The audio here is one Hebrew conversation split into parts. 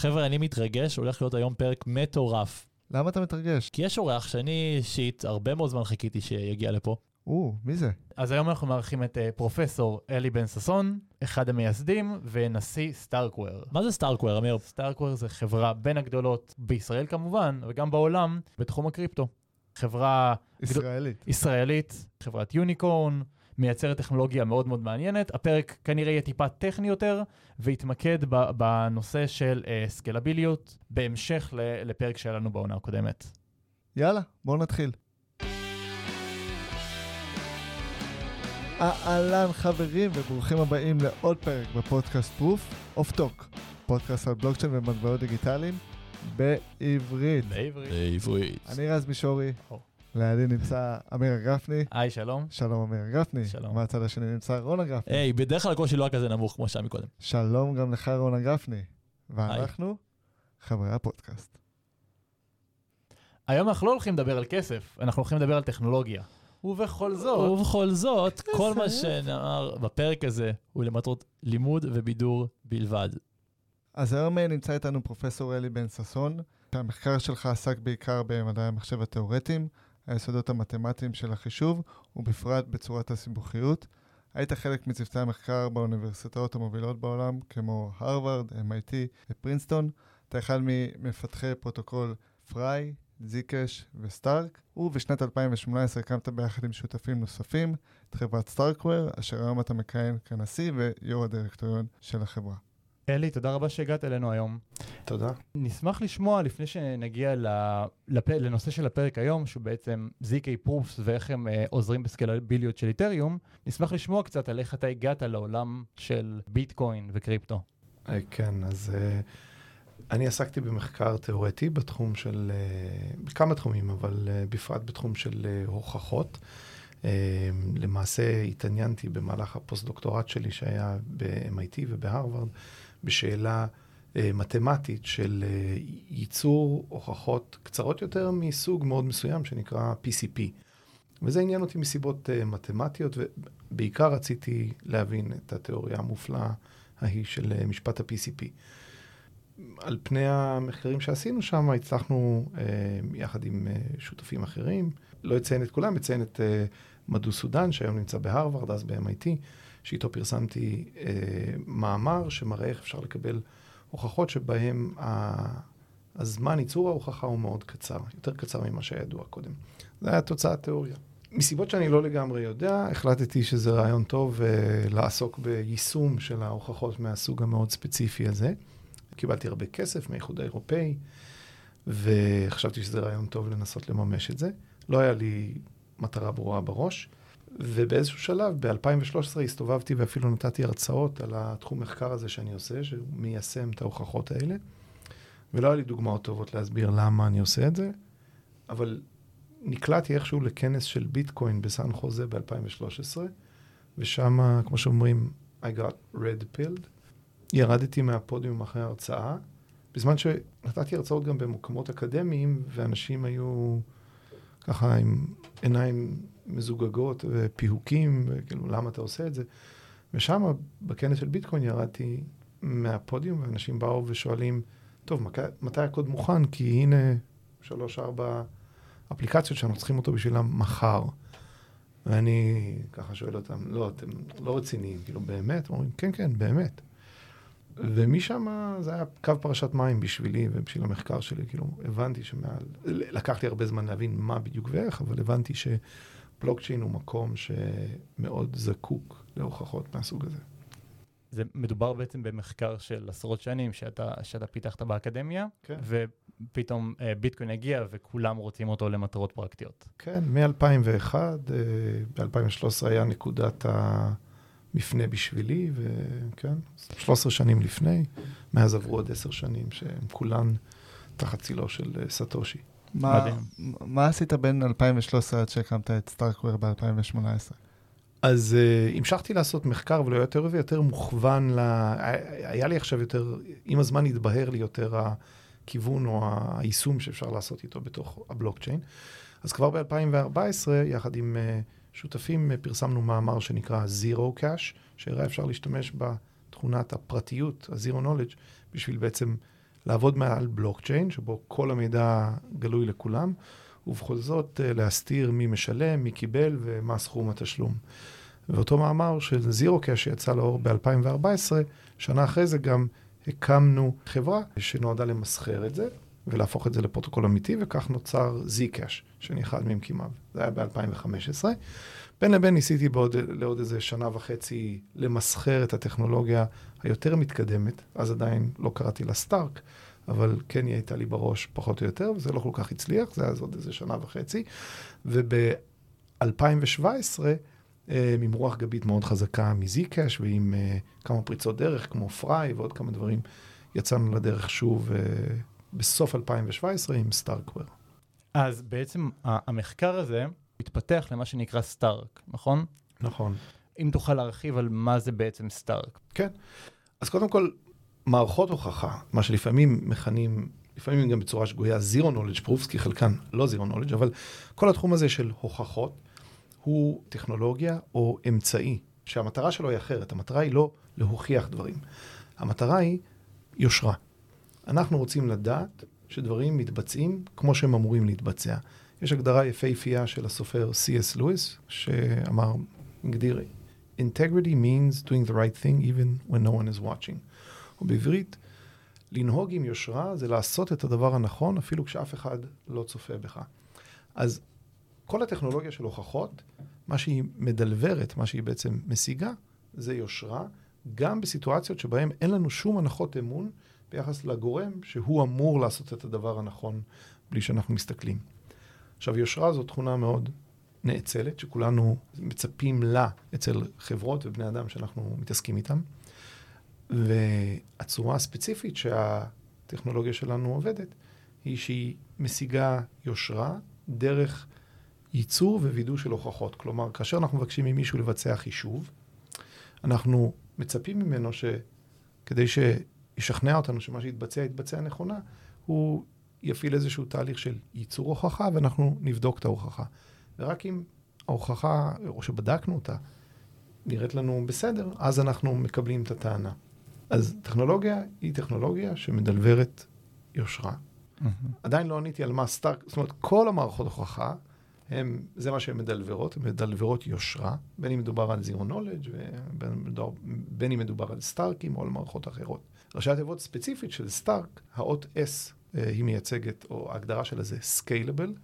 חבר'ה, אני מתרגש, הולך להיות היום פרק מטורף. למה אתה מתרגש? כי יש אורח שאני אישית הרבה מאוד זמן חיכיתי שיגיע לפה. או, מי זה? אז היום אנחנו מארחים את uh, פרופסור אלי בן ששון, אחד המייסדים ונשיא סטארקוור. מה זה סטארקוור, אמיר? סטארקוור זה חברה בין הגדולות בישראל כמובן, וגם בעולם, בתחום הקריפטו. חברה ישראלית. ישראלית, חברת יוניקורן, מייצרת טכנולוגיה מאוד מאוד מעניינת. הפרק כנראה יהיה טיפה טכני יותר, ויתמקד ב- בנושא של uh, סקלביליות, בהמשך ל- לפרק שהיה לנו בעונה הקודמת. יאללה, בואו נתחיל. אהלן חברים וברוכים הבאים לעוד פרק בפודקאסט Proof of Talk, פודקאסט על בלוקצ'יין ומטבעות דיגיטליים בעברית. בעברית. בעברית. אני רז מישורי, או. לידי נמצא אמיר גפני. היי, שלום. שלום אמיר גפני. שלום. מהצד השני נמצא רונה גפני. היי, בדרך כלל הקושי לא היה כזה נמוך כמו שהיה מקודם. שלום גם לך רונה גפני. ואנחנו חברי הפודקאסט. היום אנחנו לא הולכים לדבר על כסף, אנחנו הולכים לדבר על טכנולוגיה. ובכל זאת, ובכל זאת, כל מה שנאמר בפרק הזה הוא למטרות לימוד ובידור בלבד. אז היום אה, נמצא איתנו פרופסור אלי בן ששון, שהמחקר שלך עסק בעיקר במדעי המחשב התיאורטיים, היסודות המתמטיים של החישוב, ובפרט בתורת הסיבוכיות. היית חלק מצוותי המחקר באוניברסיטאות המובילות בעולם, כמו הרווארד, MIT ופרינסטון. אתה אחד ממפתחי פרוטוקול FRI, Zcash ו-STARK, ובשנת 2018 הקמת ביחד עם שותפים נוספים את חברת StarkWare, אשר היום אתה מכהן כנשיא ויו"ר הדירקטוריון של החברה. אלי, תודה רבה שהגעת אלינו היום. תודה. נשמח לשמוע, לפני שנגיע לפ... לנושא של הפרק היום, שהוא בעצם ZK Proofs ואיך הם uh, עוזרים בסקלביליות של איתריום, נשמח לשמוע קצת על איך אתה הגעת לעולם של ביטקוין וקריפטו. אה, כן, אז uh, אני עסקתי במחקר תיאורטי בתחום של, uh, בכמה תחומים, אבל uh, בפרט בתחום של uh, הוכחות. Uh, למעשה התעניינתי במהלך הפוסט-דוקטורט שלי שהיה ב-MIT ובהרווארד, בשאלה uh, מתמטית של uh, ייצור הוכחות קצרות יותר מסוג מאוד מסוים שנקרא PCP. וזה עניין אותי מסיבות מתמטיות, ובעיקר רציתי להבין את התיאוריה המופלאה ההיא של משפט ה-PCP. על פני המחקרים שעשינו שם, הצלחנו יחד עם שותפים אחרים, לא אציין את כולם, אציין את מדו סודן, שהיום נמצא בהרווארד, אז ב-MIT, שאיתו פרסמתי uh, מאמר שמראה איך אפשר לקבל הוכחות שבהם ה- הזמן ייצור ההוכחה הוא מאוד קצר, יותר קצר ממה שהיה ידוע קודם. זה היה תוצאת תיאוריה. מסיבות שאני לא לגמרי יודע, החלטתי שזה רעיון טוב uh, לעסוק ביישום של ההוכחות מהסוג המאוד ספציפי הזה. קיבלתי הרבה כסף מהאיחוד האירופאי, וחשבתי שזה רעיון טוב לנסות לממש את זה. לא היה לי מטרה ברורה בראש, ובאיזשהו שלב, ב-2013 הסתובבתי ואפילו נתתי הרצאות על התחום מחקר הזה שאני עושה, שהוא מיישם את ההוכחות האלה, ולא היה לי דוגמאות טובות להסביר למה אני עושה את זה, אבל נקלעתי איכשהו לכנס של ביטקוין בסן חוזה ב-2013, ושם, כמו שאומרים, I got red pilled. ירדתי מהפודיום אחרי ההרצאה, בזמן שנתתי הרצאות גם במקומות אקדמיים, ואנשים היו ככה עם עיניים מזוגגות ופיהוקים, וכאילו, למה אתה עושה את זה? ושם, בכנס של ביטקוין, ירדתי מהפודיום, ואנשים באו ושואלים, טוב, מתי הקוד מוכן? כי הנה שלוש-ארבע אפליקציות שאנחנו צריכים אותו בשבילם מחר. ואני ככה שואל אותם, לא, אתם לא רציניים, כאילו, באמת? אומרים, כן, כן, באמת. ומשם זה היה קו פרשת מים בשבילי ובשביל המחקר שלי, כאילו, הבנתי שמעל, לקח לי הרבה זמן להבין מה בדיוק ואיך, אבל הבנתי שבלוקצ'יין הוא מקום שמאוד זקוק להוכחות מהסוג הזה. זה מדובר בעצם במחקר של עשרות שנים שאתה, שאתה פיתחת באקדמיה, כן. ופתאום אה, ביטקוין הגיע וכולם רוצים אותו למטרות פרקטיות. כן, מ-2001, ב-2013 היה נקודת ה... מפנה בשבילי, וכן, 13 שנים לפני, מאז עברו עוד 10 שנים שהם כולן תחת צילו של uh, סטושי. מה, מה עשית בין 2013 עד שהקמת את סטארקוור ב-2018? אז uh, המשכתי לעשות מחקר, אבל יותר ויותר מוכוון ל... היה לי עכשיו יותר, עם הזמן התבהר לי יותר הכיוון או היישום שאפשר לעשות איתו בתוך הבלוקצ'יין. אז כבר ב-2014, יחד עם... Uh, שותפים פרסמנו מאמר שנקרא Zero Cash, שהראה אפשר להשתמש בתכונת הפרטיות, ה-Zero Knowledge, בשביל בעצם לעבוד מעל בלוקצ'יין, שבו כל המידע גלוי לכולם, ובכל זאת אה, להסתיר מי משלם, מי קיבל ומה סכום התשלום. ואותו מאמר של זירו קאש שיצא לאור ב-2014, שנה אחרי זה גם הקמנו חברה שנועדה למסחר את זה ולהפוך את זה לפרוטוקול אמיתי, וכך נוצר זי-קאש, שאני אחד ממקימיו. זה היה ב-2015. בין לבין ניסיתי בעוד, לעוד איזה שנה וחצי למסחר את הטכנולוגיה היותר מתקדמת, אז עדיין לא קראתי לה סטארק, אבל כן היא הייתה לי בראש פחות או יותר, וזה לא כל כך הצליח, זה היה אז עוד איזה שנה וחצי. וב-2017, אה, עם רוח גבית מאוד חזקה מזי-קאש ועם אה, כמה פריצות דרך, כמו פריי ועוד כמה דברים, יצאנו לדרך שוב אה, בסוף 2017 עם סטארקוור. אז בעצם המחקר הזה התפתח למה שנקרא סטארק, נכון? נכון. אם תוכל להרחיב על מה זה בעצם סטארק. כן. אז קודם כל, מערכות הוכחה, מה שלפעמים מכנים, לפעמים גם בצורה שגויה, Zero Knowledge Proofs, כי חלקן לא Zero Knowledge, אבל כל התחום הזה של הוכחות הוא טכנולוגיה או אמצעי, שהמטרה שלו היא אחרת. המטרה היא לא להוכיח דברים. המטרה היא יושרה. אנחנו רוצים לדעת שדברים מתבצעים כמו שהם אמורים להתבצע. יש הגדרה יפהפייה של הסופר C.S. לואיס, שאמר, הגדיר, integrity means doing the right thing even when no one is watching. או בעברית, לנהוג עם יושרה זה לעשות את הדבר הנכון אפילו כשאף אחד לא צופה בך. אז כל הטכנולוגיה של הוכחות, מה שהיא מדלברת, מה שהיא בעצם משיגה, זה יושרה, גם בסיטואציות שבהן אין לנו שום הנחות אמון ביחס לגורם שהוא אמור לעשות את הדבר הנכון בלי שאנחנו מסתכלים. עכשיו, יושרה זו תכונה מאוד נאצלת, שכולנו מצפים לה אצל חברות ובני אדם שאנחנו מתעסקים איתם. והצורה הספציפית שהטכנולוגיה שלנו עובדת, היא שהיא משיגה יושרה דרך ייצור ווידוא של הוכחות. כלומר, כאשר אנחנו מבקשים ממישהו לבצע חישוב, אנחנו מצפים ממנו שכדי שישכנע אותנו שמה שהתבצע, יתבצע נכונה, הוא יפעיל איזשהו תהליך של ייצור הוכחה, ואנחנו נבדוק את ההוכחה. ורק אם ההוכחה, או שבדקנו אותה, נראית לנו בסדר, אז אנחנו מקבלים את הטענה. אז טכנולוגיה היא טכנולוגיה שמדלברת יושרה. Mm-hmm. עדיין לא עניתי על מה סטארק, זאת אומרת, כל המערכות הוכחה, הם, זה מה שהן מדלברות, הן מדלברות יושרה, בין אם מדובר על זירו נולדג' ובין אם מדובר על סטארקים או על מערכות אחרות. ראשי התיבות ספציפית של סטארק, האות S אה, היא מייצגת, או ההגדרה שלה זה סקיילבל,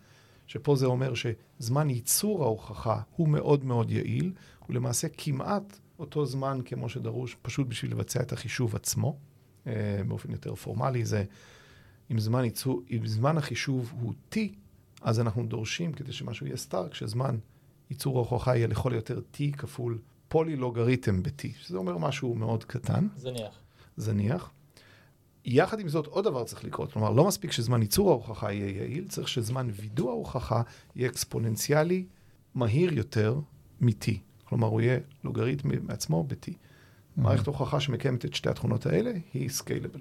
שפה זה אומר שזמן ייצור ההוכחה הוא מאוד מאוד יעיל, הוא למעשה כמעט אותו זמן כמו שדרוש, פשוט בשביל לבצע את החישוב עצמו, אה, באופן יותר פורמלי, זה אם זמן, ייצור, אם זמן החישוב הוא T, אז אנחנו דורשים, כדי שמשהו יהיה סטארק, שזמן ייצור ההוכחה יהיה לכל יותר T כפול פולילוגריתם ב-T, שזה אומר משהו מאוד קטן. זניח. זניח. יחד עם זאת, עוד דבר צריך לקרות. כלומר, לא מספיק שזמן ייצור ההוכחה יהיה יעיל, צריך שזמן וידוא ההוכחה יהיה אקספוננציאלי מהיר יותר מ-T. כלומר, הוא יהיה לוגריתם מעצמו ב-T. Mm-hmm. מערכת הוכחה שמקיימת את שתי התכונות האלה היא סקיילבל.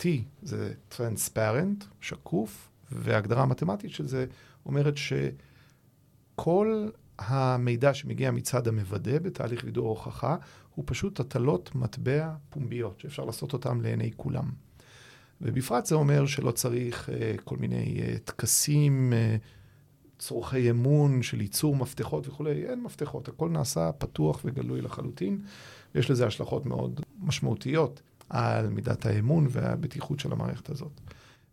T זה טרנספרנט, שקוף, וההגדרה המתמטית של זה אומרת שכל המידע שמגיע מצד המוודא בתהליך וידוא ההוכחה הוא פשוט הטלות מטבע פומביות, שאפשר לעשות אותן לעיני כולם. ובפרט זה אומר שלא צריך uh, כל מיני uh, טקסים, uh, צורכי אמון של ייצור מפתחות וכולי, אין מפתחות, הכל נעשה פתוח וגלוי לחלוטין, ויש לזה השלכות מאוד משמעותיות על מידת האמון והבטיחות של המערכת הזאת.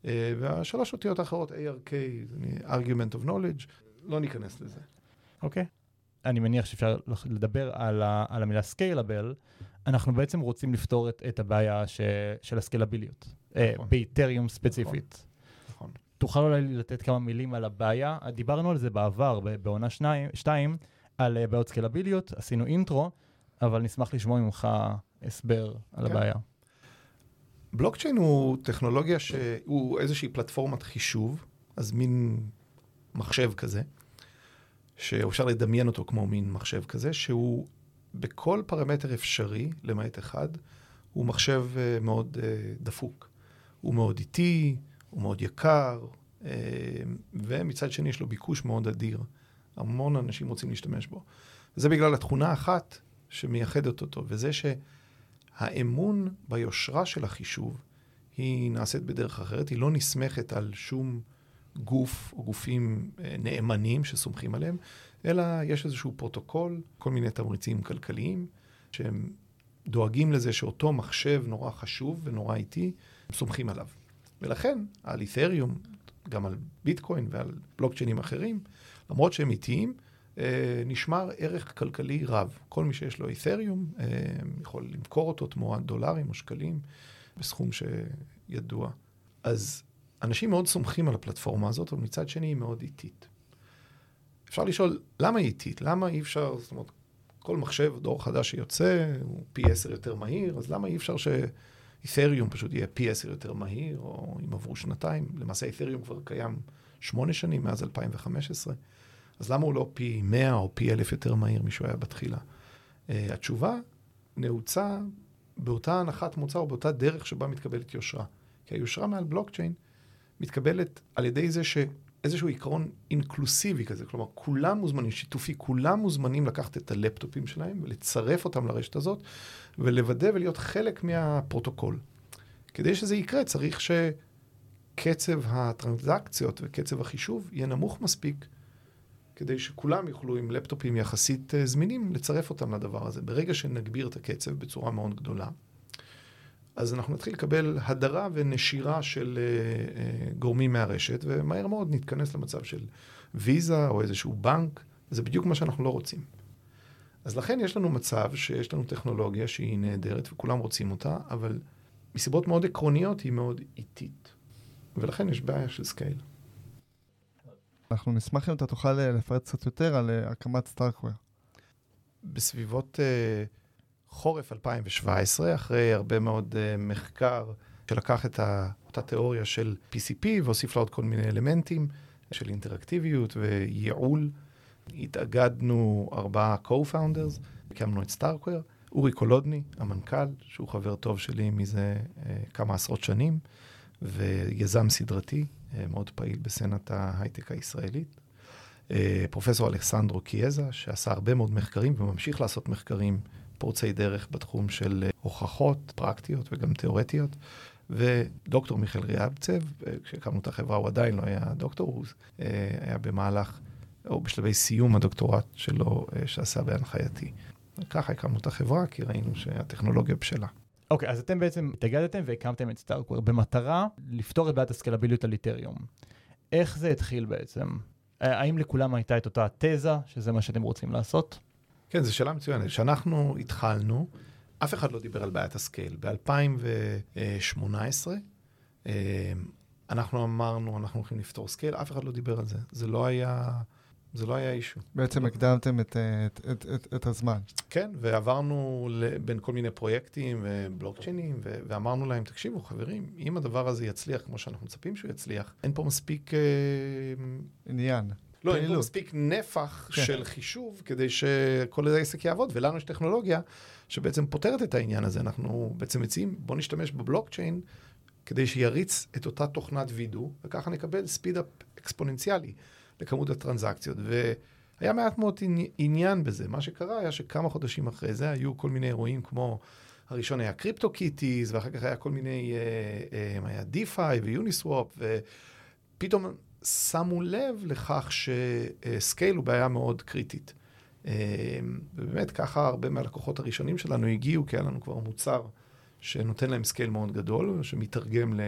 Uh, והשלוש אותיות האחרות, ARK, argument of knowledge, לא ניכנס לזה. אוקיי. אני מניח שאפשר לדבר על, ה, על המילה סקיילבל, אנחנו בעצם רוצים לפתור את, את הבעיה ש, של הסקיילביליות, אה, נכון. באיתריום ספציפית. נכון. תוכל אולי לתת כמה מילים על הבעיה? דיברנו על זה בעבר, בעונה שתיים, על אה, בעיות סקיילביליות, עשינו אינטרו, אבל נשמח לשמוע ממך הסבר על כן. הבעיה. בלוקצ'יין הוא טכנולוגיה שהוא איזושהי פלטפורמת חישוב, אז מין מחשב כזה. שאפשר לדמיין אותו כמו מין מחשב כזה, שהוא בכל פרמטר אפשרי, למעט אחד, הוא מחשב uh, מאוד uh, דפוק. הוא מאוד איטי, הוא מאוד יקר, uh, ומצד שני יש לו ביקוש מאוד אדיר. המון אנשים רוצים להשתמש בו. וזה בגלל התכונה אחת שמייחדת אותו, וזה שהאמון ביושרה של החישוב היא נעשית בדרך אחרת, היא לא נסמכת על שום גוף או גופים אה, נאמנים שסומכים עליהם, אלא יש איזשהו פרוטוקול, כל מיני תמריצים כלכליים, שהם דואגים לזה שאותו מחשב נורא חשוב ונורא איטי, סומכים עליו. ולכן, על אית'ריום, גם על ביטקוין ועל בלוקצ'יינים אחרים, למרות שהם איטיים, אה, נשמר ערך כלכלי רב. כל מי שיש לו אית'ריום אה, יכול למכור אותו תמורת דולרים או שקלים בסכום שידוע. אז אנשים מאוד סומכים על הפלטפורמה הזאת, אבל מצד שני היא מאוד איטית. אפשר לשאול, למה היא איטית? למה אי אפשר, זאת אומרת, כל מחשב, דור חדש שיוצא, הוא פי עשר יותר מהיר, אז למה אי אפשר שאית'ריום פשוט יהיה פי עשר יותר מהיר, או אם עברו שנתיים? למעשה אית'ריום כבר קיים שמונה שנים, מאז 2015. אז למה הוא לא פי 100 או פי אלף יותר מהיר משהוא היה בתחילה? Uh, התשובה נעוצה באותה הנחת מוצא או באותה דרך שבה מתקבלת יושרה. כי היושרה מעל בלוקצ'יין מתקבלת על ידי זה שאיזשהו עיקרון אינקלוסיבי כזה, כלומר כולם מוזמנים, שיתופי, כולם מוזמנים לקחת את הלפטופים שלהם ולצרף אותם לרשת הזאת ולוודא ולהיות חלק מהפרוטוקול. כדי שזה יקרה צריך שקצב הטרנזקציות וקצב החישוב יהיה נמוך מספיק כדי שכולם יוכלו עם לפטופים יחסית אה, זמינים לצרף אותם לדבר הזה. ברגע שנגביר את הקצב בצורה מאוד גדולה, אז אנחנו נתחיל לקבל הדרה ונשירה של uh, uh, גורמים מהרשת, ומהר מאוד נתכנס למצב של ויזה או איזשהו בנק, זה בדיוק מה שאנחנו לא רוצים. אז לכן יש לנו מצב שיש לנו טכנולוגיה שהיא נהדרת וכולם רוצים אותה, אבל מסיבות מאוד עקרוניות היא מאוד איטית. ולכן יש בעיה של scale. אנחנו נשמח אם אתה תוכל לפרט קצת יותר על הקמת StarkWare. בסביבות... Uh, חורף 2017, אחרי הרבה מאוד uh, מחקר שלקח את ה, אותה תיאוריה של PCP והוסיף לה עוד כל מיני אלמנטים של אינטראקטיביות וייעול. התאגדנו ארבעה co-founders, הקמנו את סטארקוור, אורי קולודני, המנכ"ל, שהוא חבר טוב שלי מזה uh, כמה עשרות שנים, ויזם סדרתי, uh, מאוד פעיל בסצנת ההייטק הישראלית. Uh, פרופסור אלכסנדרו קיאזה, שעשה הרבה מאוד מחקרים וממשיך לעשות מחקרים פורצי דרך בתחום של אה, הוכחות פרקטיות וגם תיאורטיות. ודוקטור מיכאל ריאבצב, אה, כשהקמנו את החברה הוא עדיין לא היה דוקטור, הוא אה, היה במהלך, או בשלבי סיום הדוקטורט שלו, שעשה בהנחייתי. ככה הקמנו את החברה, כי ראינו שהטכנולוגיה בשלה. אוקיי, okay, אז אתם בעצם התאגדתם והקמתם את StarkWare במטרה לפתור את בעיית הסקלביליות על איתריום. איך זה התחיל בעצם? האם לכולם הייתה את אותה תזה, שזה מה שאתם רוצים לעשות? כן, זו שאלה מצוינת. כשאנחנו התחלנו, אף אחד לא דיבר על בעיית ה scale. ב-2018, אה, אנחנו אמרנו, אנחנו הולכים לפתור scale, אף אחד לא דיבר על זה. זה לא היה... זה לא היה issue. בעצם הקדמתם את, את, את, את, את הזמן. כן, ועברנו בין כל מיני פרויקטים ובלוקצ'יינים, ואמרנו להם, תקשיבו, חברים, אם הדבר הזה יצליח כמו שאנחנו מצפים שהוא יצליח, אין פה מספיק... אה, עניין. לא, אין לו מספיק נפח כן. של חישוב כדי שכל העסק יעבוד, ולנו יש טכנולוגיה שבעצם פותרת את העניין הזה. אנחנו בעצם מציעים, בוא נשתמש בבלוקצ'יין כדי שיריץ את אותה תוכנת וידו, וככה נקבל speed-up אקספוננציאלי לכמות הטרנזקציות. והיה מעט מאוד עניין בזה. מה שקרה היה שכמה חודשים אחרי זה היו כל מיני אירועים כמו... הראשון היה CryptoKitties, ואחר כך היה כל מיני, אה, אה, היה DeFi ו Uniswap, ופתאום שמו לב לכך ש scale הוא בעיה מאוד קריטית. אה, ובאמת ככה הרבה מהלקוחות הראשונים שלנו הגיעו, כי היה לנו כבר מוצר שנותן להם scale מאוד גדול, שמתרגם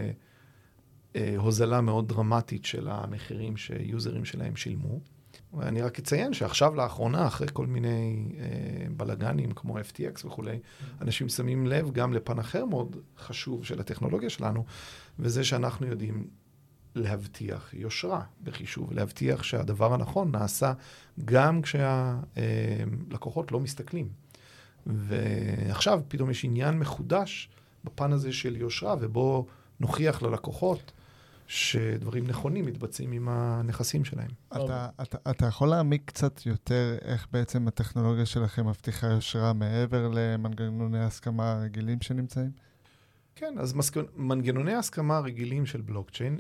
להוזלה מאוד דרמטית של המחירים שיוזרים שלהם שילמו. ואני רק אציין שעכשיו לאחרונה, אחרי כל מיני אה, בלאגנים כמו FTX וכולי, אנשים שמים לב גם לפן אחר מאוד חשוב של הטכנולוגיה שלנו, וזה שאנחנו יודעים להבטיח יושרה בחישוב, להבטיח שהדבר הנכון נעשה גם כשהלקוחות לא מסתכלים. ועכשיו פתאום יש עניין מחודש בפן הזה של יושרה, ובו נוכיח ללקוחות שדברים נכונים מתבצעים עם הנכסים שלהם. אתה, אתה, אתה יכול להעמיק קצת יותר איך בעצם הטכנולוגיה שלכם מבטיחה יושרה מעבר למנגנוני ההסכמה הרגילים שנמצאים? כן, אז מסכ... מנגנוני ההסכמה הרגילים של בלוקצ'יין,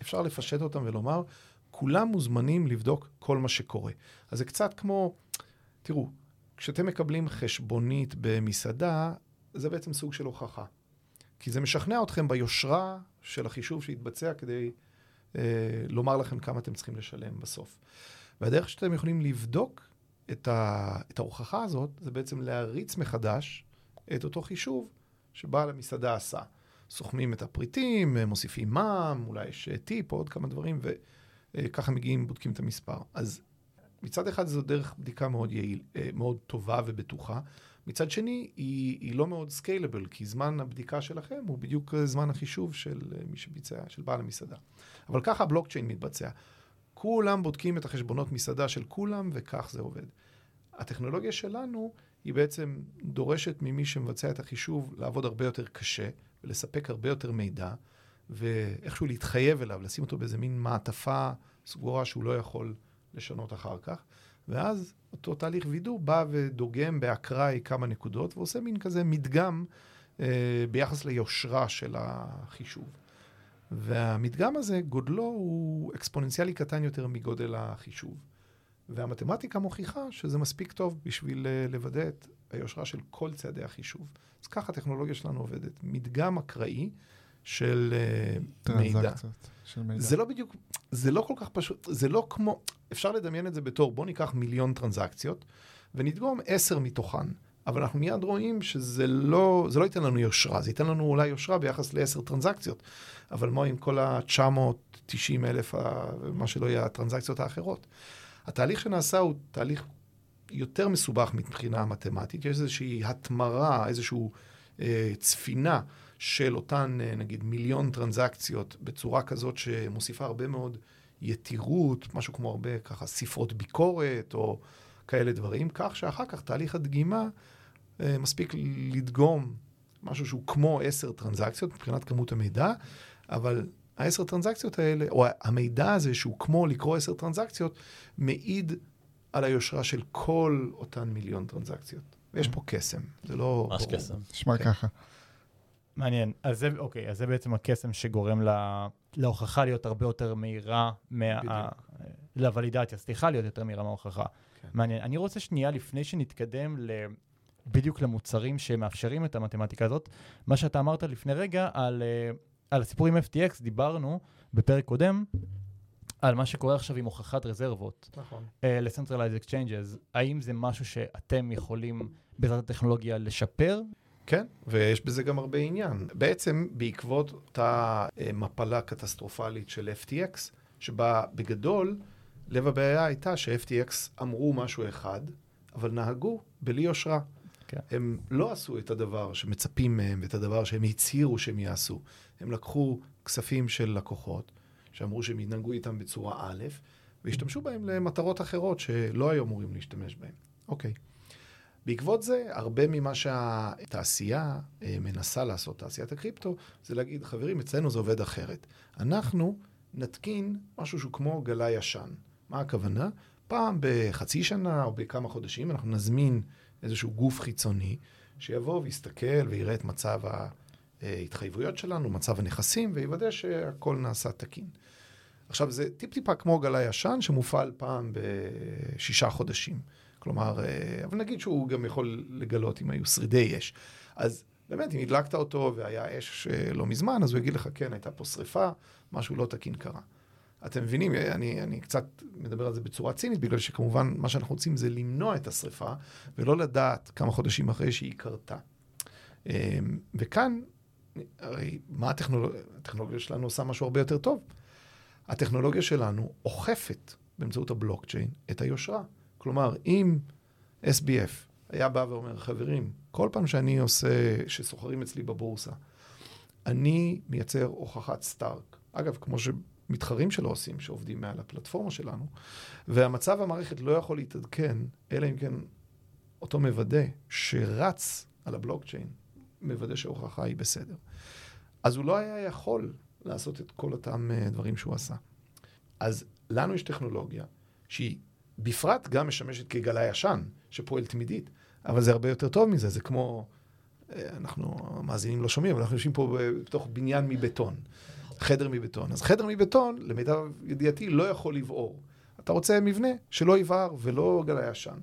אפשר לפשט אותם ולומר, כולם מוזמנים לבדוק כל מה שקורה. אז זה קצת כמו, תראו, כשאתם מקבלים חשבונית במסעדה, זה בעצם סוג של הוכחה. כי זה משכנע אתכם ביושרה של החישוב שהתבצע כדי אה, לומר לכם כמה אתם צריכים לשלם בסוף. והדרך שאתם יכולים לבדוק את, ה, את ההוכחה הזאת, זה בעצם להריץ מחדש את אותו חישוב שבעל המסעדה עשה. סוכמים את הפריטים, מוסיפים מע"מ, אולי יש טיפ או עוד כמה דברים, וככה מגיעים, בודקים את המספר. אז מצד אחד זו דרך בדיקה מאוד יעיל, אה, מאוד טובה ובטוחה. מצד שני, היא, היא לא מאוד סקיילבל, כי זמן הבדיקה שלכם הוא בדיוק זמן החישוב של אה, מי שביצע, של בעל המסעדה. אבל ככה הבלוקצ'יין מתבצע. כולם בודקים את החשבונות מסעדה של כולם, וכך זה עובד. הטכנולוגיה שלנו היא בעצם דורשת ממי שמבצע את החישוב לעבוד הרבה יותר קשה ולספק הרבה יותר מידע, ואיכשהו להתחייב אליו, לשים אותו באיזה מין מעטפה סגורה שהוא לא יכול לשנות אחר כך. ואז אותו תהליך וידוא בא ודוגם באקראי כמה נקודות ועושה מין כזה מדגם אה, ביחס ליושרה של החישוב. והמדגם הזה, גודלו הוא אקספוננציאלי קטן יותר מגודל החישוב. והמתמטיקה מוכיחה שזה מספיק טוב בשביל אה, לוודא את היושרה של כל צעדי החישוב. אז ככה הטכנולוגיה שלנו עובדת. מדגם אקראי של uh, מידע. של מידע. זה לא בדיוק, זה לא כל כך פשוט, זה לא כמו, אפשר לדמיין את זה בתור, בוא ניקח מיליון טרנזקציות ונדגום עשר מתוכן. אבל אנחנו מיד רואים שזה לא, זה לא ייתן לנו יושרה, זה ייתן לנו אולי יושרה ביחס לעשר טרנזקציות. אבל מה עם כל ה-990 אלף, מה שלא יהיה, הטרנזקציות האחרות? התהליך שנעשה הוא תהליך יותר מסובך מבחינה מתמטית, יש איזושהי התמרה, איזושהי אה, צפינה של אותן, אה, נגיד, מיליון טרנזקציות בצורה כזאת שמוסיפה הרבה מאוד יתירות, משהו כמו הרבה ככה ספרות ביקורת או כאלה דברים, כך שאחר כך תהליך הדגימה אה, מספיק לדגום משהו שהוא כמו עשר טרנזקציות מבחינת כמות המידע, אבל העשר טרנזקציות האלה, או המידע הזה שהוא כמו לקרוא עשר טרנזקציות, מעיד על היושרה של כל אותן מיליון טרנזקציות. ויש פה קסם, זה לא... ממש קסם. נשמע כן. ככה. מעניין. אז זה, אוקיי, אז זה בעצם הקסם שגורם לה, להוכחה להיות הרבה יותר מהירה, מה, לוולידציה, סליחה, להיות יותר מהירה מההוכחה. כן. מעניין. אני רוצה שנייה, לפני שנתקדם ל... בדיוק למוצרים שמאפשרים את המתמטיקה הזאת, מה שאתה אמרת לפני רגע על, אה, על הסיפור עם FTX, דיברנו בפרק קודם, על מה שקורה עכשיו עם הוכחת רזרבות. נכון. Uh, ל-Centralized Exchanges, האם זה משהו שאתם יכולים בעזרת הטכנולוגיה לשפר? כן, ויש בזה גם הרבה עניין. בעצם בעקבות אותה אה, מפלה קטסטרופלית של FTX, שבה בגדול לב הבעיה הייתה ש-FTX אמרו משהו אחד, אבל נהגו בלי יושרה. כן. הם לא עשו את הדבר שמצפים מהם ואת הדבר שהם הצהירו שהם יעשו. הם לקחו כספים של לקוחות, שאמרו שהם ינהגו איתם בצורה א', והשתמשו בהם למטרות אחרות שלא היו אמורים להשתמש בהם. אוקיי. בעקבות זה, הרבה ממה שהתעשייה אה, מנסה לעשות, תעשיית הקריפטו, זה להגיד, חברים, אצלנו זה עובד אחרת. אנחנו נתקין משהו שהוא כמו גלה ישן. מה הכוונה? פעם בחצי שנה או בכמה חודשים אנחנו נזמין איזשהו גוף חיצוני שיבוא ויסתכל ויראה את מצב ההתחייבויות שלנו, מצב הנכסים, ויוודא שהכל נעשה תקין. עכשיו, זה טיפ-טיפה כמו גלה ישן שמופעל פעם בשישה חודשים. כלומר, אה, אבל נגיד שהוא גם יכול לגלות אם היו שרידי אש. אז באמת, אם הדלקת אותו והיה אש אה, לא מזמן, אז הוא יגיד לך, כן, הייתה פה שריפה, משהו לא תקין קרה. אתם מבינים, אני, אני קצת מדבר על זה בצורה צינית, בגלל שכמובן מה שאנחנו רוצים זה למנוע את השריפה, ולא לדעת כמה חודשים אחרי שהיא קרתה. אה, וכאן, הרי מה הטכנולוגיה? הטכנולוגיה שלנו עושה משהו הרבה יותר טוב. הטכנולוגיה שלנו אוכפת באמצעות הבלוקצ'יין את היושרה. כלומר, אם SBF היה בא ואומר, חברים, כל פעם שאני עושה, שסוחרים אצלי בבורסה, אני מייצר הוכחת סטארק. אגב, כמו שמתחרים שלו עושים, שעובדים מעל הפלטפורמה שלנו, והמצב המערכת לא יכול להתעדכן, אלא אם כן אותו מוודא שרץ על הבלוקצ'יין, מוודא שההוכחה היא בסדר. אז הוא לא היה יכול לעשות את כל אותם אה, דברים שהוא עשה. אז לנו יש טכנולוגיה שהיא בפרט גם משמשת כגלה ישן, שפועל תמידית. אבל זה הרבה יותר טוב מזה, זה כמו, אה, אנחנו המאזינים לא שומעים, אבל אנחנו יושבים פה בתוך בניין מבטון, חדר מבטון. אז חדר מבטון, למיטב ידיעתי, לא יכול לבעור. אתה רוצה מבנה שלא יבער ולא גלה ישן.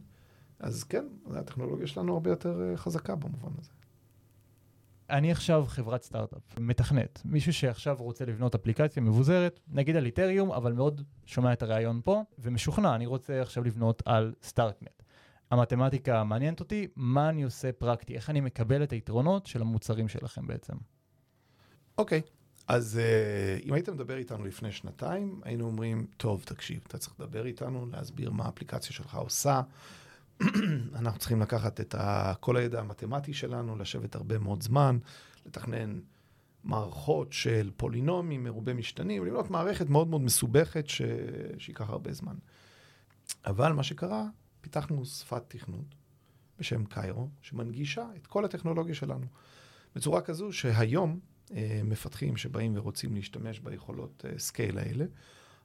אז כן, הטכנולוגיה שלנו הרבה יותר אה, חזקה במובן הזה. אני עכשיו חברת סטארט-אפ, מתכנת, מישהו שעכשיו רוצה לבנות אפליקציה מבוזרת, נגיד על איתריום, אבל מאוד שומע את הרעיון פה, ומשוכנע, אני רוצה עכשיו לבנות על סטארקנט. המתמטיקה מעניינת אותי, מה אני עושה פרקטי, איך אני מקבל את היתרונות של המוצרים שלכם בעצם. אוקיי, אז uh, אם היית מדבר איתנו לפני שנתיים, היינו אומרים, טוב, תקשיב, אתה צריך לדבר איתנו, להסביר מה האפליקציה שלך עושה. אנחנו צריכים לקחת את כל הידע המתמטי שלנו, לשבת הרבה מאוד זמן, לתכנן מערכות של פולינומים מרובי משתנים, לבנות מערכת מאוד מאוד מסובכת ש... שייקח הרבה זמן. אבל מה שקרה, פיתחנו שפת תכנות בשם קיירו, שמנגישה את כל הטכנולוגיה שלנו. בצורה כזו שהיום אה, מפתחים שבאים ורוצים להשתמש ביכולות scale האלה,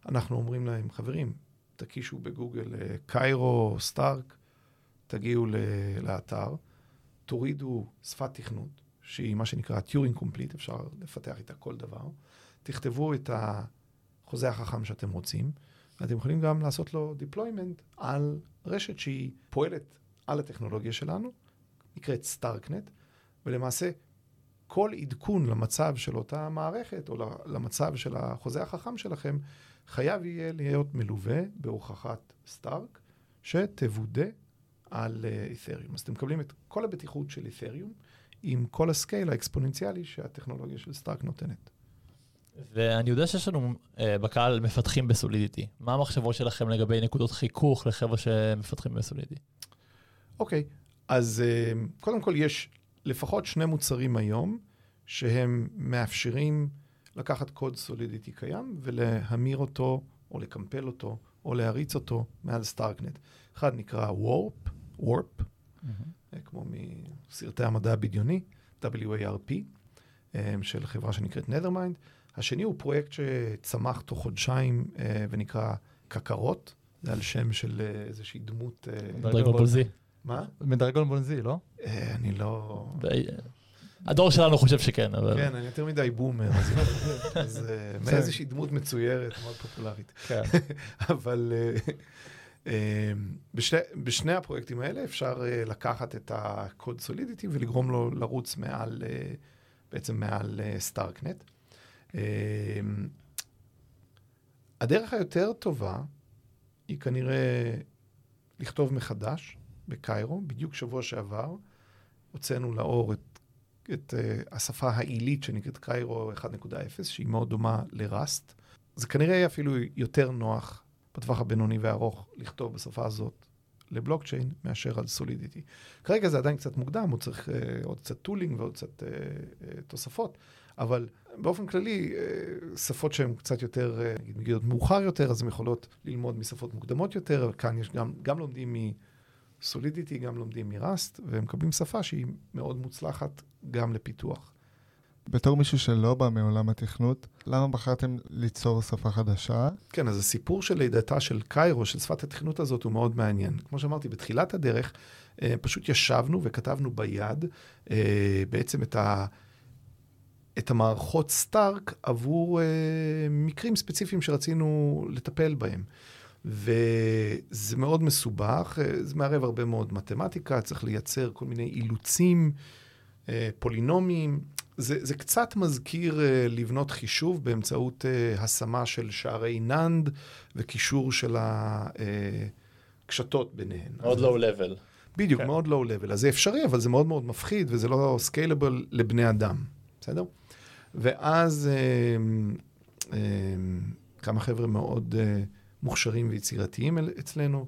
אנחנו אומרים להם, חברים, תקישו בגוגל אה, Cairo, Stark, תגיעו לאתר, תורידו שפת תכנות, שהיא מה שנקרא Turing Complete, אפשר לפתח איתה כל דבר, תכתבו את החוזה החכם שאתם רוצים, ואתם יכולים גם לעשות לו deployment על רשת שהיא פועלת על הטכנולוגיה שלנו, נקראת Starknet, ולמעשה כל עדכון למצב של אותה מערכת, או למצב של החוזה החכם שלכם, חייב יהיה להיות מלווה בהוכחת STARK, שתוודא על Ethereum. אז אתם מקבלים את כל הבטיחות של Ethereum, עם כל ה scale האקספוננציאלי שהטכנולוגיה של STARK נותנת. ואני יודע שיש לנו uh, בקהל מפתחים ב Solidity. מה המחשבות שלכם לגבי נקודות חיכוך לחבר'ה שמפתחים ב Solidity? אוקיי, okay. אז uh, קודם כל יש לפחות שני מוצרים היום שהם מאפשרים לקחת קוד סולידיטי קיים ולהמיר אותו, או לקמפל אותו, או להריץ אותו מעל סטארקנט. אחד נקרא וורפ, וורפ, mm-hmm. כמו מסרטי המדע הבדיוני, WARP, אה, של חברה שנקראת Nethermind. השני הוא פרויקט שצמח תוך חודשיים אה, ונקרא קקרות, זה על שם של איזושהי דמות... דרגון בולזי. מה? מדרגון בולזי, לא? אני לא... הדור שלנו חושב שכן, אבל... כן, אני יותר מדי בומר, אז מאיזושהי דמות מצוירת, מאוד פופולרית. כן. אבל בשני הפרויקטים האלה אפשר לקחת את הקוד סולידיטי ולגרום לו לרוץ מעל, בעצם מעל סטארקנט. הדרך היותר טובה היא כנראה לכתוב מחדש ב Cairo, בדיוק שבוע שעבר, הוצאנו לאור את, את uh, השפה העילית שנקראת Cairo 1.0, שהיא מאוד דומה ל Rust. זה כנראה אפילו יותר נוח בטווח הבינוני והארוך לכתוב בשפה הזאת לבלוקצ'יין מאשר על Solidity. כרגע זה עדיין קצת מוקדם, הוא צריך uh, עוד קצת tooling ועוד קצת uh, uh, תוספות, אבל באופן כללי, uh, שפות שהן קצת יותר, נגיד מגיעות מאוחר יותר, אז הן יכולות ללמוד משפות מוקדמות יותר, כאן יש גם, גם לומדים מ... סולידיטי גם לומדים מראסט, והם מקבלים שפה שהיא מאוד מוצלחת גם לפיתוח. בתור מישהו שלא בא מעולם התכנות, למה בחרתם ליצור שפה חדשה? כן, אז הסיפור של לידתה של קיירו, של שפת התכנות הזאת, הוא מאוד מעניין. כמו שאמרתי, בתחילת הדרך, אה, פשוט ישבנו וכתבנו ביד אה, בעצם את, ה, את המערכות סטארק עבור אה, מקרים ספציפיים שרצינו לטפל בהם. וזה מאוד מסובך, זה מערב הרבה מאוד מתמטיקה, צריך לייצר כל מיני אילוצים, אה, פולינומיים. זה, זה קצת מזכיר אה, לבנות חישוב באמצעות אה, השמה של שערי נאנד וקישור של הקשתות ביניהן. מאוד לואו לבל. בדיוק, כן. מאוד לואו לבל. אז זה אפשרי, אבל זה מאוד מאוד מפחיד, וזה לא סקיילבל לבני אדם, בסדר? ואז כמה חבר'ה מאוד... מוכשרים ויצירתיים אצלנו,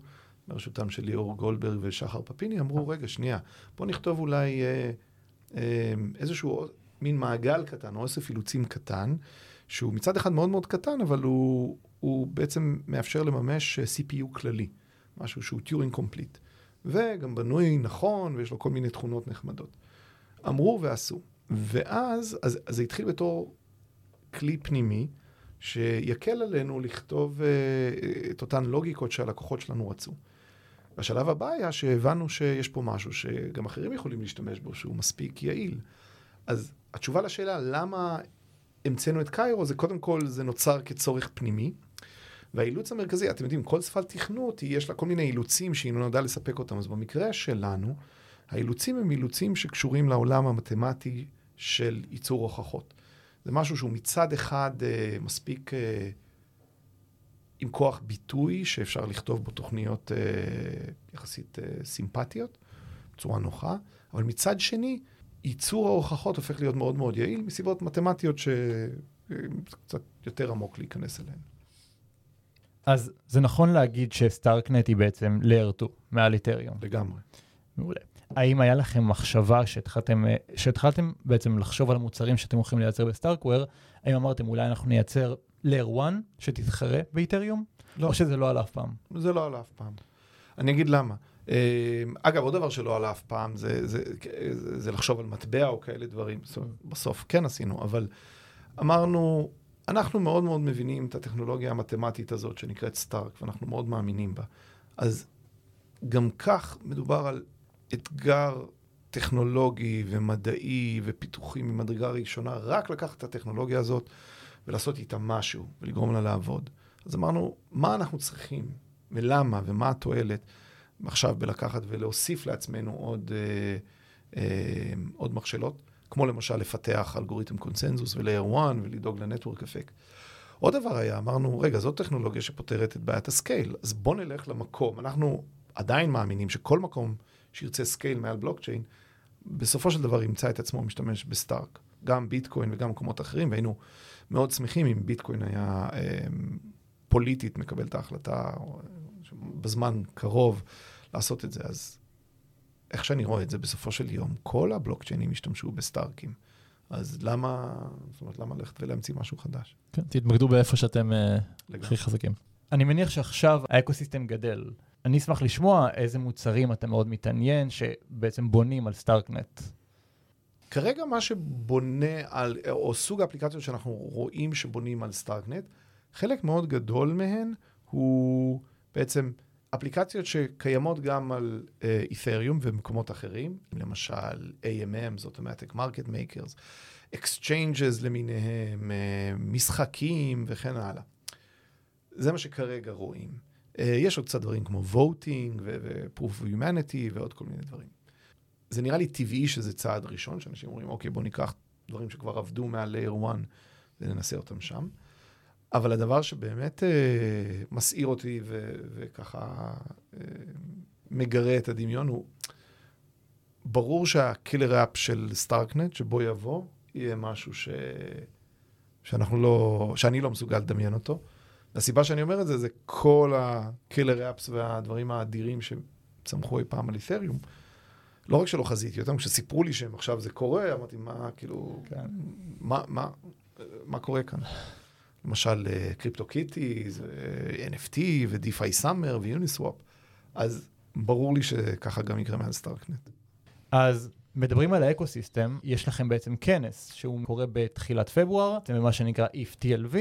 בראשותם של ליאור גולדברג ושחר פפיני, אמרו, רגע, שנייה, בוא נכתוב אולי אה, אה, איזשהו מין מעגל קטן, או אוסף אילוצים קטן, שהוא מצד אחד מאוד מאוד קטן, אבל הוא, הוא בעצם מאפשר לממש אה, CPU כללי, משהו שהוא Turing Complete, וגם בנוי נכון, ויש לו כל מיני תכונות נחמדות. אמרו ועשו. ואז, אז, אז זה התחיל בתור כלי פנימי, שיקל עלינו לכתוב uh, את אותן לוגיקות שהלקוחות שלנו רצו. השלב הבא היה שהבנו שיש פה משהו שגם אחרים יכולים להשתמש בו, שהוא מספיק יעיל. אז התשובה לשאלה למה המצאנו את קיירו, זה קודם כל, זה נוצר כצורך פנימי. והאילוץ המרכזי, אתם יודעים, כל שפת תכנות, יש לה כל מיני אילוצים שהיא נועדה לספק אותם. אז במקרה שלנו, האילוצים הם אילוצים שקשורים לעולם המתמטי של ייצור הוכחות. זה משהו שהוא מצד אחד אה, מספיק אה, עם כוח ביטוי, שאפשר לכתוב בו תוכניות אה, יחסית אה, סימפטיות, בצורה נוחה, אבל מצד שני, ייצור ההוכחות הופך להיות מאוד מאוד יעיל, מסיבות מתמטיות שקצת יותר עמוק להיכנס אליהן. אז זה נכון להגיד שסטארקנט היא בעצם 2 מעל איתריום. לגמרי. מעולה. האם היה לכם מחשבה שהתחלתם, אה, שהתחלתם בעצם לחשוב על המוצרים שאתם הולכים לייצר בסטארקוור, האם אמרתם אולי אנחנו נייצר layer 1 שתתחרה באיתריום? לא. או שזה לא עלה אף פעם? זה לא עלה אף פעם. אני אגיד למה. אה, אגב, עוד דבר שלא עלה אף פעם, זה, זה, זה, זה לחשוב על מטבע או כאלה דברים. בסוף כן עשינו, אבל אמרנו, אנחנו מאוד מאוד מבינים את הטכנולוגיה המתמטית הזאת שנקראת סטארק, ואנחנו מאוד מאמינים בה. אז גם כך מדובר על אתגר טכנולוגי ומדעי ופיתוחי ממדרגה ראשונה, רק לקחת את הטכנולוגיה הזאת ולעשות איתה משהו ולגרום לה לעבוד. אז אמרנו, מה אנחנו צריכים ולמה ומה התועלת עכשיו בלקחת ולהוסיף לעצמנו עוד, אה, אה, עוד מכשלות, כמו למשל לפתח אלגוריתם קונצנזוס ול-layer 1 ולדאוג ל network effect. עוד דבר היה, אמרנו, רגע, זאת טכנולוגיה שפותרת את בעיית ה scale, אז בואו נלך למקום. אנחנו עדיין מאמינים שכל מקום שירצה scale מעל בלוקצ'יין, בסופו של דבר ימצא את עצמו משתמש ב STARK. גם ביטקוין וגם מקומות אחרים, והיינו מאוד שמחים אם ביטקוין היה אה, פוליטית מקבל את ההחלטה בזמן קרוב לעשות את זה. אז איך שאני רואה את זה, בסופו של יום, כל הבלוקצ'יינים ישתמשו בסטארקים. אז למה, זאת אומרת, למה ללכת ולהמציא משהו חדש? כן, תתמקדו באיפה שאתם אה. הכי חזקים. אני מניח שעכשיו האקוסיסטם גדל. אני אשמח לשמוע איזה מוצרים אתה מאוד מתעניין, שבעצם בונים על Starknet. כרגע מה שבונה על, או סוג האפליקציות שאנחנו רואים שבונים על Starknet, חלק מאוד גדול מהן הוא בעצם אפליקציות שקיימות גם על אית'ריום uh, ומקומות אחרים, למשל AMM, זאת אומרת, Market Makers, Exchanges למיניהם, uh, משחקים וכן הלאה. זה מה שכרגע רואים. Uh, יש עוד קצת דברים כמו voting ו-proof of humanity ועוד כל מיני דברים. זה נראה לי טבעי שזה צעד ראשון, שאנשים אומרים, אוקיי, בואו ניקח דברים שכבר עבדו מעל layer 1 וננסה אותם שם. אבל הדבר שבאמת אה, מסעיר אותי ו- וככה אה, מגרה את הדמיון הוא, ברור שהקילר אפ של סטארקנט, שבו יבוא, יהיה משהו ש... שאנחנו לא, שאני לא מסוגל לדמיין אותו. והסיבה שאני אומר את זה, זה כל הקילר אפס והדברים האדירים שצמחו אי פעם על אית'ריום. לא רק שלא חזיתי אותם, כשסיפרו לי שהם עכשיו זה קורה, אמרתי, מה, כאילו, כן. מה, מה, מה קורה כאן? למשל, CryptoKitties, NFT ו-DeFi Summer ו Uniswap. אז ברור לי שככה גם יקרה מעל Starknet. אז מדברים על ה ecosystem, יש לכם בעצם כנס שהוא קורה בתחילת פברואר, זה מה שנקרא ETH TLV.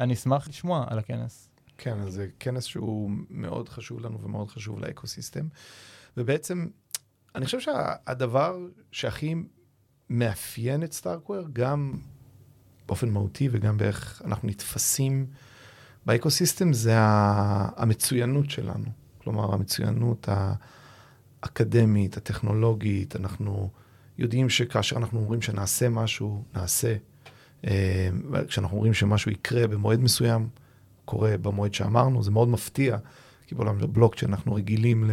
אני אשמח לשמוע על הכנס. כן, אז זה כנס שהוא מאוד חשוב לנו ומאוד חשוב ל ecosystem. ובעצם, אני חושב שהדבר שהכי מאפיין את סטארקוור, גם באופן מהותי וגם באיך אנחנו נתפסים באקוסיסטם, זה המצוינות שלנו. כלומר, המצוינות האקדמית, הטכנולוגית, אנחנו יודעים שכאשר אנחנו אומרים שנעשה משהו, נעשה. כשאנחנו אומרים שמשהו יקרה במועד מסוים, קורה במועד שאמרנו, זה מאוד מפתיע, כי בעולם של בלוקצ'יין אנחנו רגילים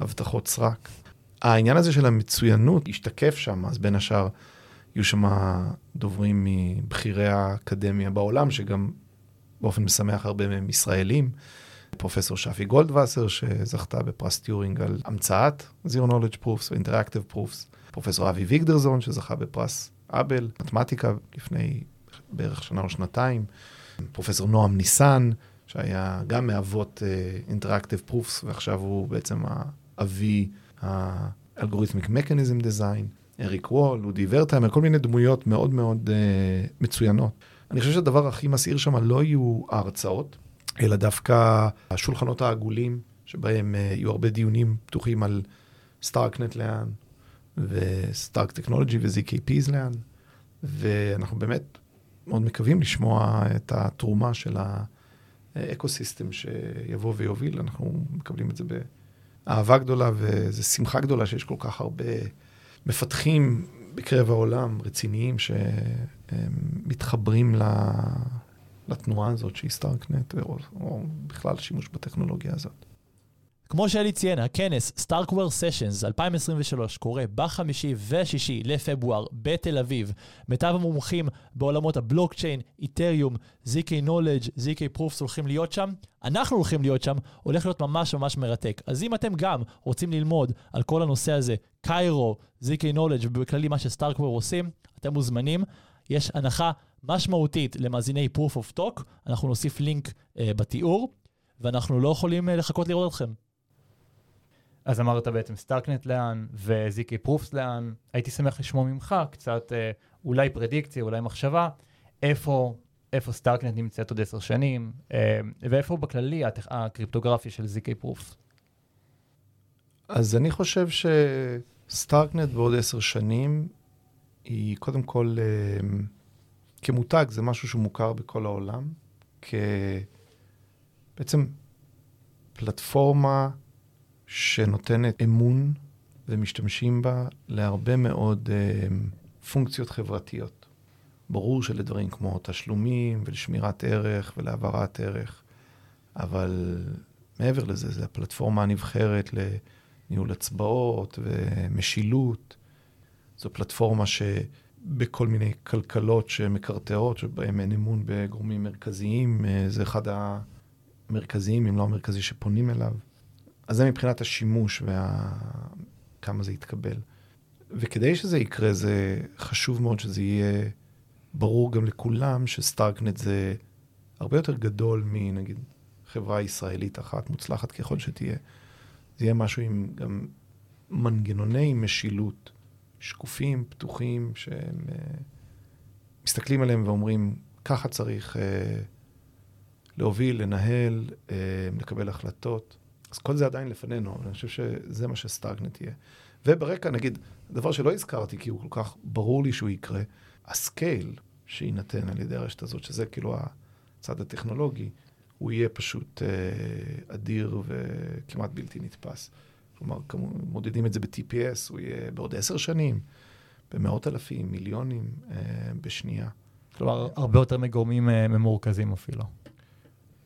להבטחות סרק. העניין הזה של המצוינות ישתקף שם, אז בין השאר יהיו שם דוברים מבכירי האקדמיה בעולם, שגם באופן משמח הרבה מהם ישראלים. פרופסור שפי גולדווסר, שזכתה בפרס טיורינג על המצאת Zero Knowledge Proofs ו-Interactive Proofs. פרופסור אבי ויגדרזון, שזכה בפרס אבל, מתמטיקה, לפני בערך שנה או שנתיים. פרופסור נועם ניסן, שהיה גם מאבות uh, Interactive Proofs, ועכשיו הוא בעצם האבי האלגוריתמיק מקניזם דיזיין. אריק וול, אודי ורטהיימר, כל מיני דמויות מאוד מאוד uh, מצוינות. אני חושב שהדבר הכי מסעיר שם לא יהיו ההרצאות, אלא דווקא השולחנות העגולים, שבהם uh, יהיו הרבה דיונים פתוחים על סטארקנט לאן, וסטארק טכנולוגי ו-ZKPs לאן, ואנחנו באמת מאוד מקווים לשמוע את התרומה של ה ecosystem שיבוא ויוביל, אנחנו מקבלים את זה באהבה גדולה וזו שמחה גדולה שיש כל כך הרבה מפתחים בקרב העולם רציניים שמתחברים לתנועה הזאת שהיא Starknet, או, או בכלל שימוש בטכנולוגיה הזאת. כמו שאלי ציין, הכנס Starkware Sessions 2023 קורה בחמישי ושישי לפברואר בתל אביב. מיטב המומחים בעולמות הבלוקצ'יין, איתריום, ZK Knowledge, ZK Proofs הולכים להיות שם. אנחנו הולכים להיות שם, הולך להיות ממש ממש מרתק. אז אם אתם גם רוצים ללמוד על כל הנושא הזה, קיירו, ZK Knowledge ובכללי מה שסטארקוור עושים, אתם מוזמנים. יש הנחה משמעותית למאזיני Proof of Talk, אנחנו נוסיף לינק uh, בתיאור, ואנחנו לא יכולים uh, לחכות לראות אתכם. אז אמרת בעצם סטארקנט לאן וזיקי פרופס לאן. הייתי שמח לשמוע ממך קצת אה, אולי פרדיקציה, אולי מחשבה, איפה, איפה סטארקנט נמצאת עוד עשר שנים, אה, ואיפה בכללי. הקריפטוגרפיה של זיקי פרופס. אז אני חושב שסטארקנט בעוד עשר שנים היא קודם כל, אה, כמותג, זה משהו שהוא מוכר בכל העולם, כבעצם פלטפורמה שנותנת אמון ומשתמשים בה להרבה מאוד uh, פונקציות חברתיות. ברור שלדברים כמו תשלומים ולשמירת ערך ולהעברת ערך, אבל מעבר לזה, זו הפלטפורמה הנבחרת לניהול הצבעות ומשילות. זו פלטפורמה שבכל מיני כלכלות שמקרטעות, שבהן אין אמון בגורמים מרכזיים, אה, זה אחד המרכזיים, אם לא המרכזי, שפונים אליו. אז זה מבחינת השימוש וכמה זה יתקבל. וכדי שזה יקרה, זה חשוב מאוד שזה יהיה ברור גם לכולם שסטארקנט זה הרבה יותר גדול מנגיד חברה ישראלית אחת, מוצלחת ככל שתהיה. זה יהיה משהו עם גם מנגנוני משילות שקופים, פתוחים, שהם uh, מסתכלים עליהם ואומרים, ככה צריך uh, להוביל, לנהל, uh, לקבל החלטות. אז כל זה עדיין לפנינו, אבל אני חושב שזה מה שסטאגנט יהיה. וברקע, נגיד, דבר שלא הזכרתי, כי הוא כל כך ברור לי שהוא יקרה, הסקייל שיינתן על ידי הרשת הזאת, שזה כאילו הצד הטכנולוגי, הוא יהיה פשוט אה, אדיר וכמעט בלתי נתפס. כלומר, כמו, מודדים את זה ב-TPS, הוא יהיה בעוד עשר שנים, במאות אלפים, מיליונים אה, בשנייה. כלומר, הרבה יותר מגורמים אה, ממורכזים אפילו.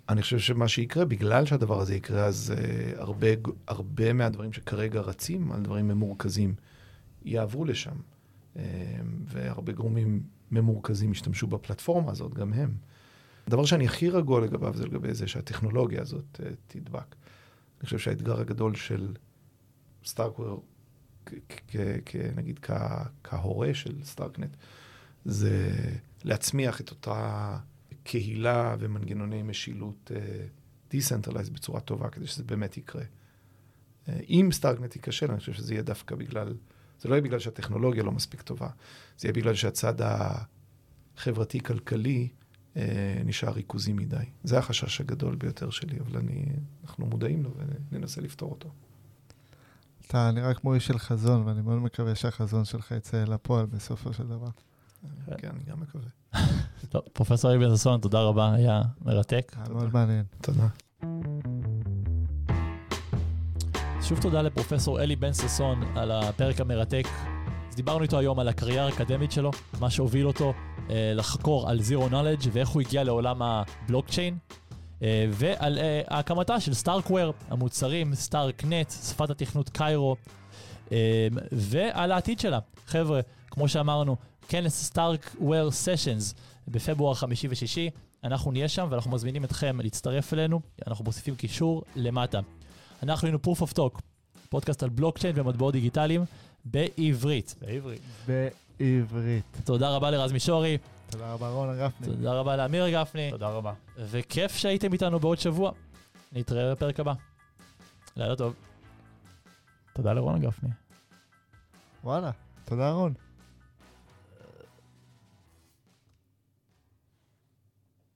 אני חושב שמה שיקרה, בגלל שהדבר הזה יקרה, אז uh, הרבה, הרבה מהדברים שכרגע רצים על דברים ממורכזים, יעברו לשם. Uh, והרבה גורמים ממורכזים ישתמשו בפלטפורמה הזאת, גם הם. הדבר שאני הכי רגוע לגביו זה לגבי זה שהטכנולוגיה הזאת uh, תדבק. אני חושב שהאתגר הגדול של סטארקוור, נגיד כהורה של Starknet, זה להצמיח את אותה... קהילה ומנגנוני משילות decentralized uh, בצורה טובה, כדי שזה באמת יקרה. Uh, אם Starknet ייכשל, אני חושב שזה יהיה דווקא בגלל, זה לא יהיה בגלל שהטכנולוגיה לא מספיק טובה, זה יהיה בגלל שהצד החברתי-כלכלי uh, נשאר ריכוזי מדי. זה החשש הגדול ביותר שלי, אבל אני, אנחנו מודעים לו וננסה לפתור אותו. אתה נראה כמו איש של חזון, ואני מאוד מקווה שהחזון שלך יצא לפועל בסופו של דבר. כן, אני גם מקווה. טוב, פרופסור אבן ששון, תודה רבה, היה מרתק. היה מאוד מעניין. תודה. שוב תודה לפרופסור אלי בן ששון על הפרק המרתק. אז דיברנו איתו היום על הקריירה האקדמית שלו, מה שהוביל אותו אה, לחקור על Zero Knowledge ואיך הוא הגיע לעולם הבלוקצ'יין, אה, ועל אה, הקמתה של StarkWare, המוצרים, Starknet, שפת התכנות Cairo, אה, ועל העתיד שלה. חבר'ה, כמו שאמרנו, כנס StarkWare Sessions בפברואר חמישי ושישי. אנחנו נהיה שם ואנחנו מזמינים אתכם להצטרף אלינו, אנחנו מוסיפים קישור למטה. אנחנו היינו proof of talk, פודקאסט על בלוקצ'יין ומטבעות דיגיטליים בעברית. בעברית. בעברית. תודה רבה לרז מישורי. תודה רבה רון גפני. תודה רבה לאמיר גפני. תודה רבה. וכיף שהייתם איתנו בעוד שבוע. נתראה בפרק הבא. לילה טוב. תודה לרון גפני. וואלה, תודה רון.